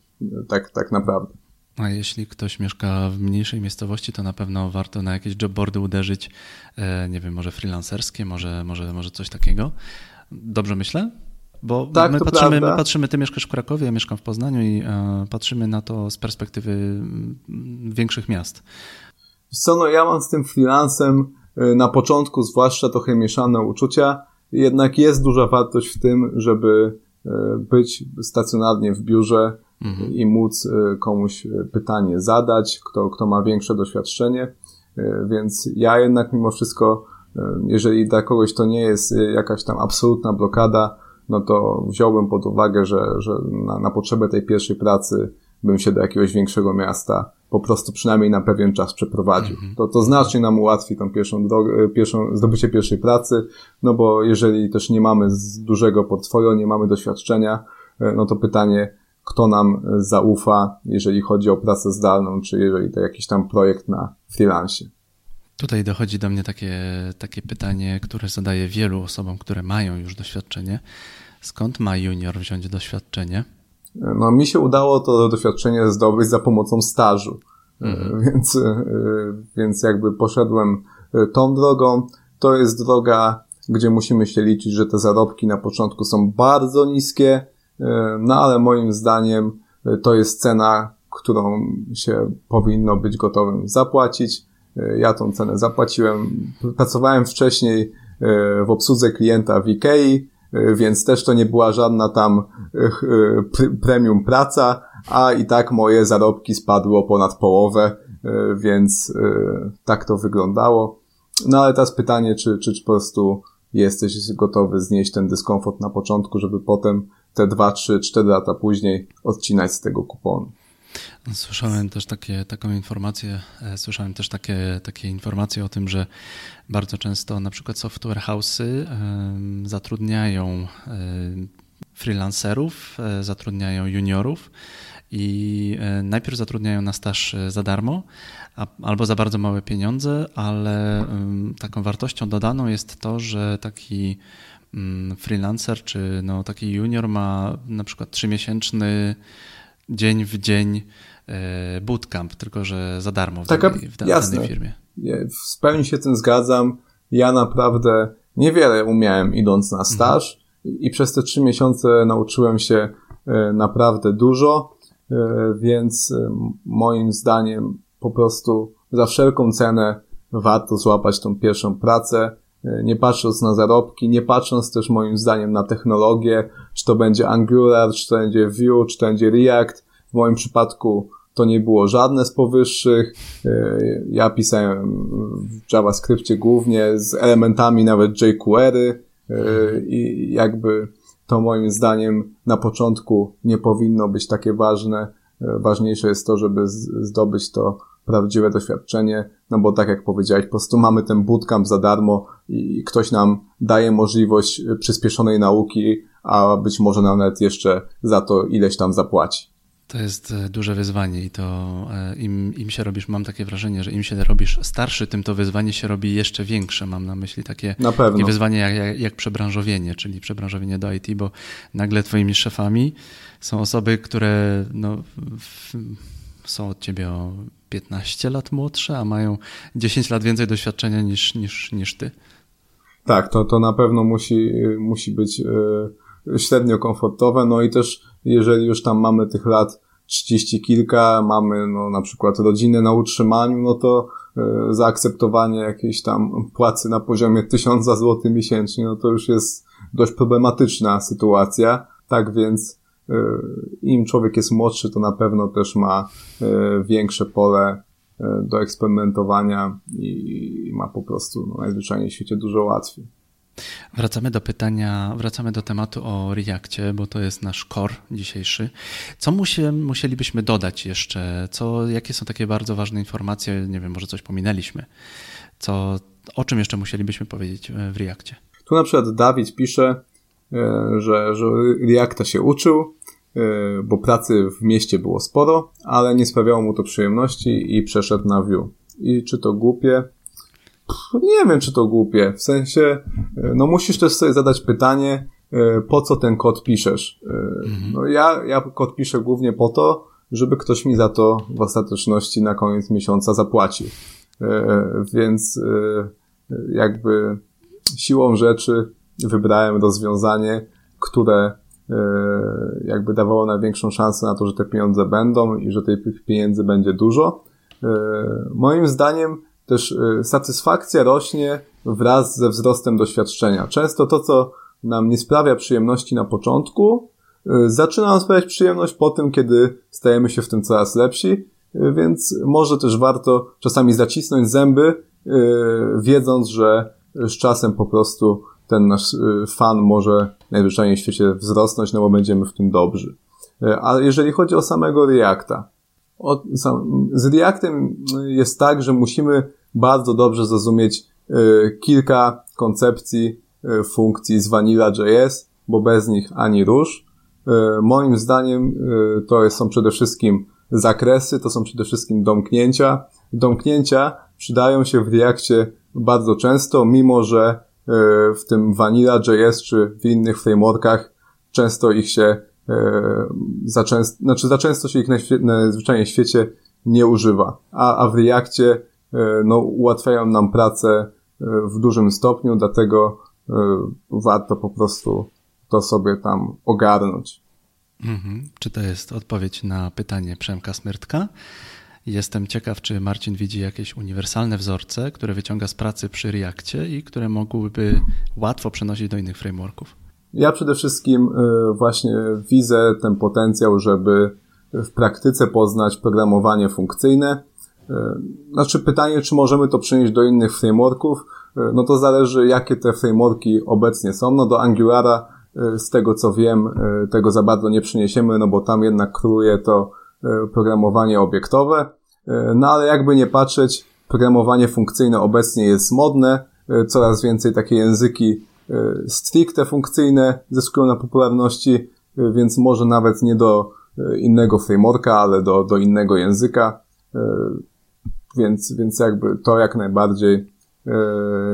tak, tak naprawdę. A jeśli ktoś mieszka w mniejszej miejscowości, to na pewno warto na jakieś jobboardy uderzyć, e, nie wiem, może freelancerskie, może, może, może coś takiego. Dobrze myślę? Bo tak, my, patrzymy, my patrzymy, ty mieszkasz w Krakowie, ja mieszkam w Poznaniu i e, patrzymy na to z perspektywy mm, większych miast. Co, no ja mam z tym freelancem e, na początku zwłaszcza trochę mieszane uczucia, jednak jest duża wartość w tym, żeby E, być stacjonarnie w biurze mhm. i móc e, komuś pytanie zadać, kto, kto ma większe doświadczenie. Więc ja jednak mimo wszystko, jeżeli dla kogoś to nie jest jakaś tam absolutna blokada, no to wziąłbym pod uwagę, że, że na, na potrzebę tej pierwszej pracy bym się do jakiegoś większego miasta po prostu przynajmniej na pewien czas przeprowadził. Mhm. To, to znacznie nam ułatwi tą pierwszą drogę, pierwszą, zdobycie pierwszej pracy, no bo jeżeli też nie mamy z dużego portfolio, nie mamy doświadczenia, e, no to pytanie, kto nam zaufa, jeżeli chodzi o pracę zdalną, czy jeżeli to jakiś tam projekt na freelancie. Tutaj dochodzi do mnie takie, takie pytanie, które zadaję wielu osobom, które mają już doświadczenie. Skąd ma junior wziąć doświadczenie? No, mi się udało to doświadczenie zdobyć za pomocą stażu. Mhm. Więc, e, więc jakby poszedłem e, tą drogą. To jest droga, gdzie musimy się liczyć, że te zarobki na początku są bardzo niskie, e, no ale moim zdaniem to jest cena, którą się powinno być gotowym zapłacić. Ja tą cenę zapłaciłem. Pracowałem wcześniej w obsłudze klienta w Ikei, E, więc też to nie była żadna tam e, e, premium praca, a i tak moje zarobki spadły o ponad połowę, więc tak to wyglądało. No ale teraz pytanie, czy, czy, czy po prostu jesteś gotowy znieść ten dyskomfort na początku, żeby potem te 2, 3, 4 lata później odcinać z tego kuponu. Słyszałem też takie, taką informację, e, słyszałem też takie, takie informacje o tym, że bardzo często na przykład software house'y zatrudniają e, freelancerów, e, zatrudniają juniorów i najpierw zatrudniają na staż za darmo albo za bardzo małe pieniądze, ale taką wartością dodaną jest to, że taki mm, freelancer czy no, taki junior ma na przykład trzymiesięczny dzień w dzień e, bootcamp, tylko że za darmo w, Taka, danej, w danej firmie. W pełni się tym zgadzam. Ja naprawdę niewiele umiałem idąc na staż mhm. i przez te trzy miesiące nauczyłem się e, naprawdę dużo, e, więc moim zdaniem po prostu za wszelką cenę warto złapać tą pierwszą pracę, nie patrząc na zarobki, nie patrząc też moim zdaniem na technologię, czy to będzie Angular, czy to będzie Vue, czy to będzie React. W moim przypadku to nie było żadne z powyższych. E, ja pisałem w JavaScriptie głównie z elementami nawet jQuery e, i jakby to moim zdaniem na początku nie powinno być takie ważne. E, ważniejsze jest to, żeby zdobyć to prawdziwe doświadczenie, no bo tak jak powiedziałeś, po prostu mamy ten bootcamp za darmo i ktoś nam daje możliwość przyspieszonej nauki, a być może nawet jeszcze za to ileś tam zapłaci. To jest e, duże wyzwanie i to e, im, im się robisz, mam takie wrażenie, że im się robisz starszy, tym to wyzwanie się robi jeszcze większe. Mam na myśli takie, na takie wyzwanie jak, jak, jak przebranżowienie, czyli przebranżowienie do IT, bo nagle twoimi szefami są osoby, które no, są od ciebie o 15 lat młodsze, a mają 10 lat więcej doświadczenia niż, niż, niż ty. Tak, to, to na pewno musi, musi być e, średnio komfortowe, no i też jeżeli już tam mamy tych lat 30 kilka, mamy no, na przykład rodzinę na utrzymaniu, no to e, zaakceptowanie jakiejś tam płacy na poziomie 1000 zł miesięcznie, no to już jest dość problematyczna sytuacja. Tak więc im człowiek jest młodszy, to na pewno też ma e, większe pole do eksperymentowania i ma po prostu no, najzwyczajniej w świecie dużo łatwiej. Wracamy do pytania, wracamy do tematu o Reakcie, bo to jest nasz core dzisiejszy. Co musi, musielibyśmy dodać jeszcze? Co, jakie są takie bardzo ważne informacje? Nie wiem, może coś pominęliśmy. Co, o czym jeszcze musielibyśmy powiedzieć w Reakcie? Tu na przykład Dawid pisze, e, że, że Reacta się uczył, e, bo pracy w mieście było sporo, ale nie sprawiało mu to przyjemności i przeszedł na Vue. I czy to głupie? nie wiem, czy to głupie. W sensie, e, no musisz też sobie zadać pytanie, e, po co ten kod piszesz. E, mhm. No ja, ja kod piszę głównie po to, żeby ktoś mi za to w ostateczności na koniec miesiąca zapłacił. Więc jakby siłą rzeczy wybrałem rozwiązanie, które jakby dawało największą szansę na to, że te pieniądze będą i że tych pieniędzy będzie dużo. Moim zdaniem też y, satysfakcja rośnie wraz ze wzrostem doświadczenia. Często to, co nam nie sprawia przyjemności na początku, zaczyna nam sprawiać przyjemność po tym, kiedy stajemy się w tym coraz lepsi, więc może też warto czasami zacisnąć zęby, wiedząc, że z czasem po prostu ten nasz fan może najzwyczajniej w świecie wzrosnąć, no bo będziemy w tym dobrzy. A jeżeli chodzi o samego Reacta, z Reactem jest tak, że musimy bardzo dobrze zrozumieć y, kilka koncepcji y, funkcji z Vanilla.js, bo bez nich ani rusz. Y, moim zdaniem to są przede wszystkim zakresy, to są przede wszystkim domknięcia. Domknięcia przydają się w Reactie bardzo często, mimo że w tym Vanilla.js czy w innych frameworkach często ich się za często, znaczy za często się ich najzwyczajniej w świecie nie używa. A, a w Reakcie no, ułatwiają nam pracę w dużym stopniu, dlatego warto po prostu to sobie tam ogarnąć. Mhm. Czy to jest odpowiedź na pytanie Przemka Smyrtka? Jestem ciekaw, czy Marcin widzi jakieś uniwersalne wzorce, które wyciąga z pracy przy Reakcie i które mogłyby łatwo przenosić do innych frameworków. Ja przede wszystkim y, właśnie widzę ten potencjał, żeby w praktyce poznać programowanie funkcyjne. Y, znaczy pytanie, czy możemy to przenieść do innych frameworków, y, no to zależy, jakie te frameworki obecnie są. No do Angulara, z tego co wiem, tego za bardzo nie przyniesiemy, no bo tam jednak króluje to programowanie obiektowe. No ale jakby nie patrzeć, programowanie funkcyjne obecnie jest modne, coraz więcej takie języki E, stricte funkcyjne zyskują na popularności, e, więc może nawet nie do e, innego frameworka, ale do, do innego języka. Więc, więc jakby to jak najbardziej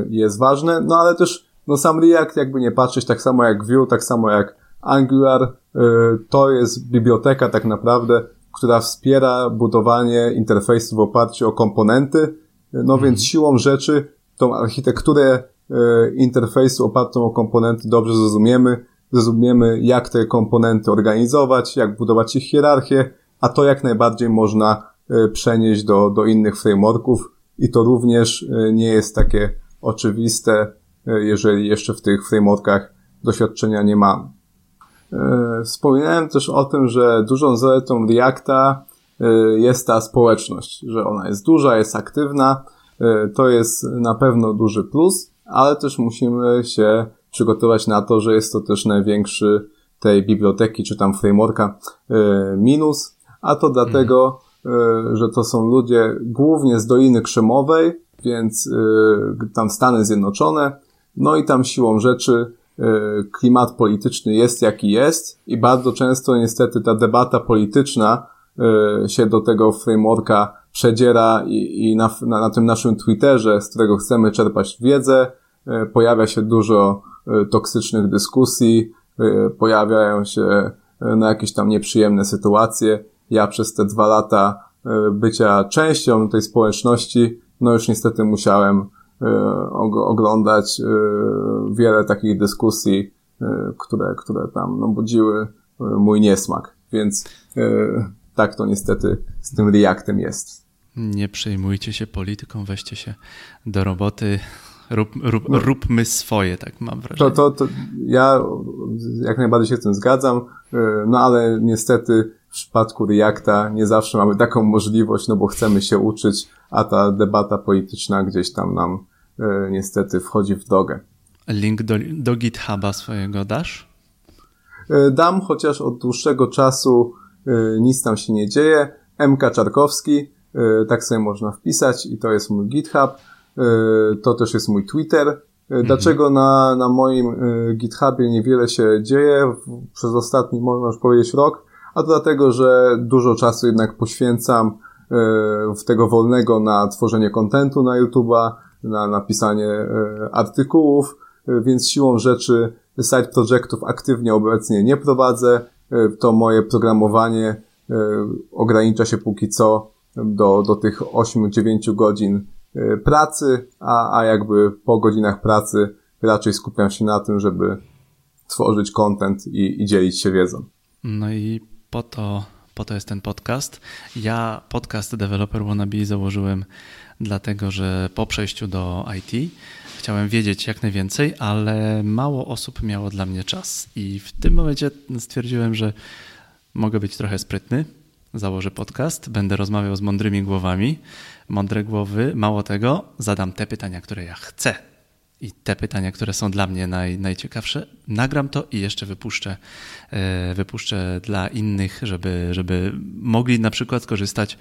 jest ważne. No ale też no sam React, jakby nie patrzeć, tak samo jak Vue, tak samo jak Angular, to jest biblioteka tak naprawdę, która wspiera budowanie interfejsu w oparciu o komponenty. No więc mhm. siłą rzeczy tą architekturę E, interfejsu opartą o komponenty dobrze zrozumiemy, zrozumiemy jak te komponenty organizować, jak budować ich hierarchię, a to jak najbardziej można e, przenieść do, do innych frameworków i to również e, nie jest takie oczywiste, jeżeli jeszcze w tych frameworkach doświadczenia nie mamy. Wspominałem też o tym, że dużą zaletą Reacta jest ta społeczność, że ona jest duża, jest aktywna. To jest na pewno duży plus ale też musimy się przygotować na to, że jest to też największy tej biblioteki czy tam frameworka e, minus, a to dlatego, że to są ludzie głównie z Doliny Krzemowej, więc e, tam Stany Zjednoczone, no i tam siłą rzeczy klimat polityczny jest jaki jest i bardzo często niestety ta debata polityczna się do tego frameworka przedziera i, i na, na, na tym naszym Twitterze, z którego chcemy czerpać wiedzę, pojawia się dużo toksycznych dyskusji, pojawiają się na jakieś tam nieprzyjemne sytuacje. Ja przez te dwa lata bycia częścią tej społeczności, no już niestety musiałem oglądać wiele takich dyskusji, które, które tam no, budziły mój niesmak. Więc tak to niestety z tym Reactem jest. Nie przejmujcie się polityką, weźcie się do roboty, rób, rób, no. róbmy swoje, tak mam wrażenie. To, to, to ja jak najbardziej się z tym zgadzam, no ale niestety w przypadku Reacta nie zawsze mamy taką możliwość, no bo chcemy się uczyć, a ta debata polityczna gdzieś tam nam e, niestety wchodzi w drogę. Link do, do GitHuba swojego dasz? E, dam, chociaż od dłuższego czasu e, nic tam się nie dzieje. MK Czarkowski, tak sobie można wpisać i to jest mój GitHub. To też jest mój Twitter. Mhm. Dlaczego mhm. na, na moim GitHubie niewiele się dzieje przez ostatni, można już powiedzieć, rok? a to dlatego, że dużo czasu jednak poświęcam e, w tego wolnego na tworzenie kontentu na YouTube'a, na napisanie e, artykułów, e, więc siłą rzeczy side projectów aktywnie obecnie nie prowadzę. To moje programowanie ogranicza się póki co do, do tych 8-9 godzin pracy, a, a jakby po godzinach pracy raczej skupiam się na tym, żeby tworzyć content i, i dzielić się wiedzą. No i po to, po to jest ten podcast. Ja podcast Developer Wannabe założyłem dlatego, że po przejściu do IT chciałem wiedzieć jak najwięcej, ale mało osób miało dla mnie czas. I w tym momencie stwierdziłem, że mogę być trochę sprytny. Założę podcast, będę rozmawiał z mądrymi głowami. Mądre głowy, mało tego, zadam te pytania, które ja chcę i te pytania, które są dla mnie naj, najciekawsze, nagram to i jeszcze wypuszczę, e, wypuszczę dla innych, żeby, żeby mogli na przykład skorzystać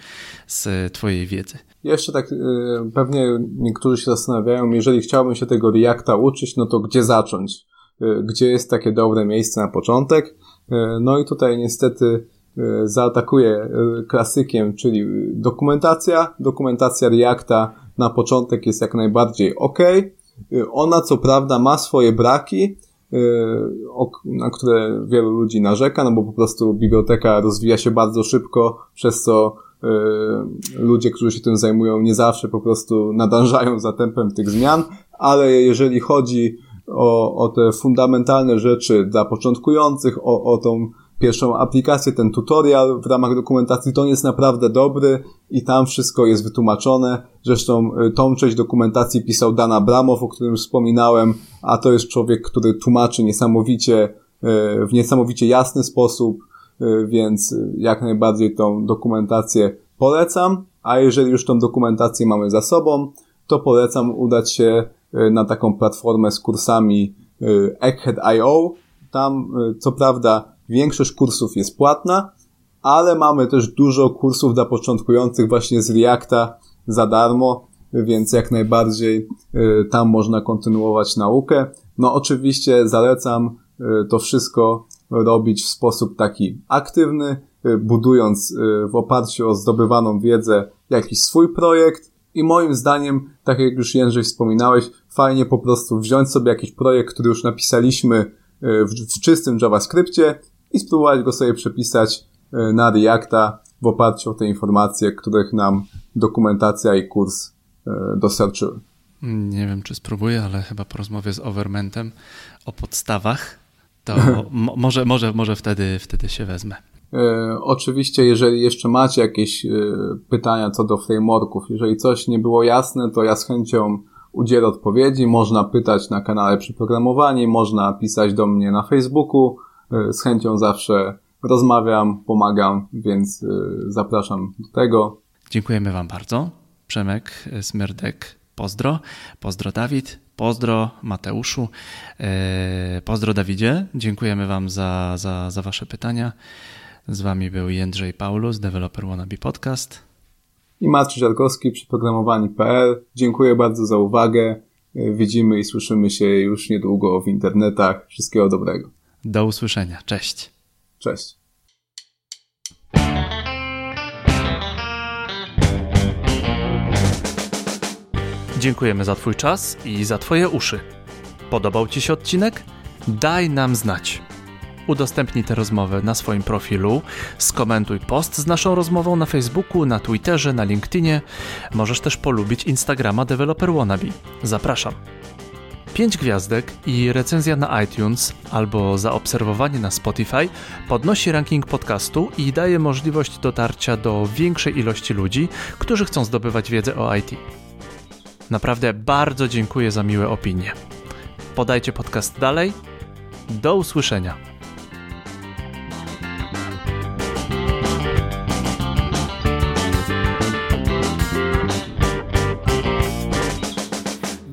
z Twojej wiedzy. Jeszcze tak, e, pewnie niektórzy się zastanawiają, jeżeli chciałbym się tego Reacta uczyć, no to gdzie zacząć? E, gdzie jest takie dobre miejsce na początek? No i tutaj niestety zaatakuję klasykiem, czyli dokumentacja. Dokumentacja Reacta na początek jest jak najbardziej ok, ona co prawda ma swoje braki, y, na które wielu ludzi narzeka, no bo po prostu biblioteka rozwija się bardzo szybko, przez co y, ludzie, którzy się tym zajmują, nie zawsze po prostu nadążają za tempem tych zmian, ale jeżeli chodzi o, o te fundamentalne rzeczy dla początkujących, o, o tą pierwszą aplikację, ten tutorial w ramach dokumentacji, to on jest naprawdę dobry i tam wszystko jest wytłumaczone. Zresztą y, tą część dokumentacji pisał Dan Abramow, o którym wspominałem, a to jest człowiek, który tłumaczy niesamowicie, y, w niesamowicie jasny sposób, y, więc jak najbardziej tą dokumentację polecam, a jeżeli już tą dokumentację mamy za sobą, to polecam udać się na taką platformę z kursami Egghead.io. Tam, co prawda, Większość kursów jest płatna, ale mamy też dużo kursów dla początkujących właśnie z Reacta za darmo, więc jak najbardziej y, tam można kontynuować naukę. No oczywiście zalecam y, to wszystko robić w sposób taki aktywny, y, budując w oparciu o zdobywaną wiedzę jakiś swój projekt i moim zdaniem, tak jak już Jędrzej wspominałeś, fajnie po prostu wziąć sobie jakiś projekt, który już napisaliśmy w, w czystym JavaScriptie i spróbować go sobie przepisać e, na Reacta w oparciu o te informacje, których nam dokumentacja i kurs e, dostarczyły. Nie wiem, czy spróbuję, ale chyba po rozmowie z Overmentem o podstawach, to może, może, może wtedy, wtedy się wezmę. E, oczywiście, jeżeli jeszcze macie jakieś pytania co do frameworków, jeżeli coś nie było jasne, to ja z chęcią udzielę odpowiedzi. Można pytać na kanale Przyprogramowani, można pisać do mnie na Facebooku, z chęcią zawsze rozmawiam, pomagam, więc e, zapraszam do tego. Dziękujemy Wam bardzo. Przemek Smyrdek, pozdro. Pozdro Dawid, pozdro Mateuszu, e, pozdro Dawidzie. Dziękujemy Wam za, za, za Wasze pytania. Z Wami był Jędrzej Paulus, Developer Wannabe Podcast. I Maciej Żarkowski, przyprogramowani.pl. Dziękuję bardzo za uwagę widzimy i słyszymy się już niedługo w internetach. Wszystkiego dobrego. Do usłyszenia. Cześć. Cześć. Dziękujemy za Twój czas i za Twoje uszy. Podobał Ci się odcinek? Daj nam znać. Udostępnij tę rozmowę na swoim profilu, skomentuj post z naszą rozmową na Facebooku, na Twitterze, na LinkedInie. Możesz też polubić Instagrama Developer Wannabe. Zapraszam. 5 gwiazdek i recenzja na iTunes albo zaobserwowanie na Spotify podnosi ranking podcastu i daje możliwość dotarcia do większej ilości ludzi, którzy chcą zdobywać wiedzę o IT. Naprawdę bardzo dziękuję za miłe opinie. Podajcie podcast dalej. Do usłyszenia.